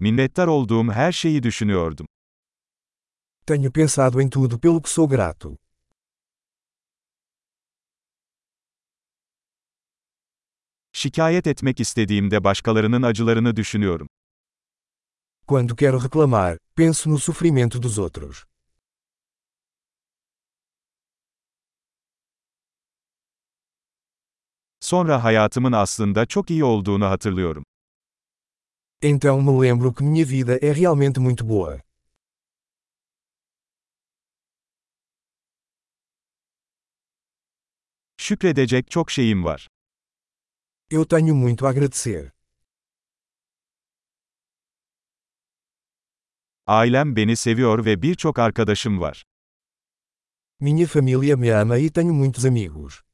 Minnettar olduğum her şeyi düşünüyordum. Tenho pensado em tudo pelo que sou grato. Şikayet etmek istediğimde başkalarının acılarını düşünüyorum. Quando quero reclamar, penso no sofrimento dos outros. Sonra hayatımın aslında çok iyi olduğunu hatırlıyorum. Então me lembro que minha vida é realmente muito boa. Şükredecek çok şeyim var. Eu tenho muito a agradecer. Ailem beni seviyor ve birçok arkadaşım var. Minha família me ama e tenho muitos amigos.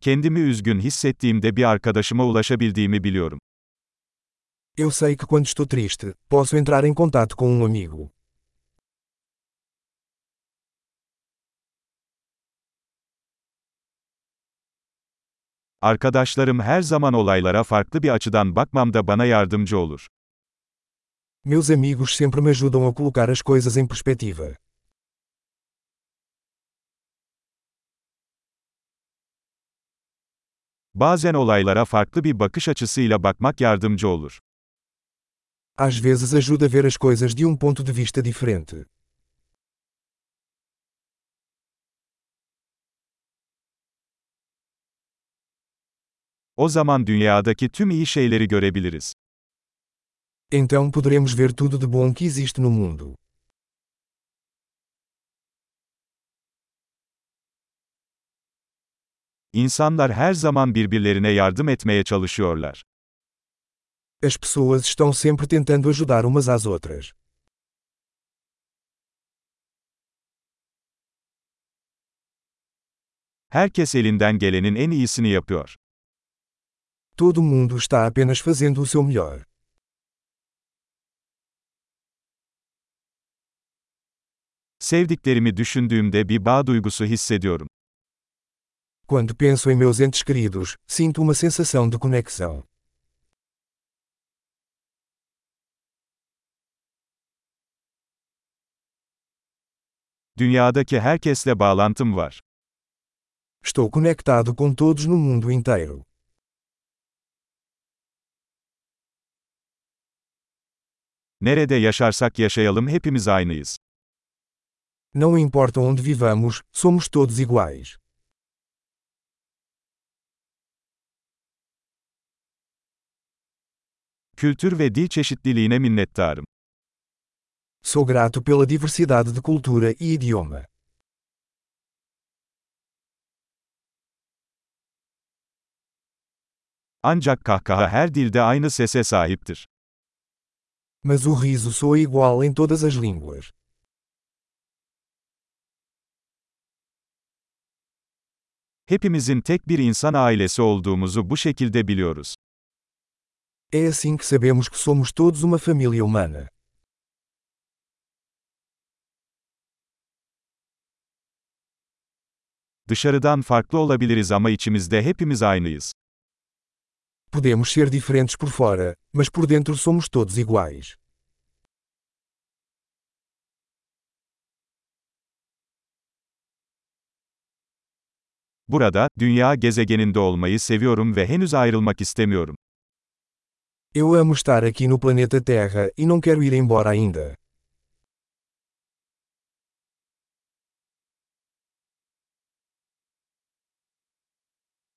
Kendimi üzgün hissettiğimde bir arkadaşıma ulaşabildiğimi biliyorum. Eu sei que quando estou triste, posso entrar em contato com um amigo. Arkadaşlarım her zaman olaylara farklı bir açıdan bakmamda bana yardımcı olur. Meus amigos sempre me ajudam a colocar as coisas em perspectiva. Bazen olaylara farklı bir bakış açısıyla bakmak yardımcı olur. Às vezes ajuda a ver as coisas de um ponto de vista diferente. O zaman dünyadaki tüm iyi şeyleri görebiliriz. Então poderemos ver tudo de bom que existe no mundo. İnsanlar her zaman birbirlerine yardım etmeye çalışıyorlar. As pessoas estão sempre tentando ajudar umas às outras. Herkes elinden gelenin en iyisini yapıyor. Todo mundo está apenas fazendo o seu melhor. Sevdiklerimi düşündüğümde bir bağ duygusu hissediyorum. Quando penso em meus entes queridos, sinto uma sensação de conexão. Dünyadaki herkesle bağlantım var. Estou conectado com todos no mundo inteiro. Nerede yaşarsak yaşayalım hepimiz aynıyız. Não importa onde vivamos, somos todos iguais. Kültür ve dil çeşitliliğine minnettarım. Sou grato pela diversidade de cultura e idioma. Ancak kahkaha her dilde aynı sese sahiptir. Mas o riso soa igual em todas as línguas. Hepimizin tek bir insan ailesi olduğumuzu bu şekilde biliyoruz. É assim que sabemos que somos todos uma família humana. Dışarıdan farklı olabiliriz ama içimizde hepimiz aynıyız. Podemos ser diferentes por fora, mas por dentro somos todos iguais. Burada, dünya gezegeninde olmayı seviyorum ve henüz ayrılmak istemiyorum. Eu amo estar aqui no planeta Terra e não quero ir embora ainda.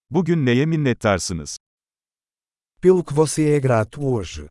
Bugün neye minnettarsınız? Pelo que você é grato hoje.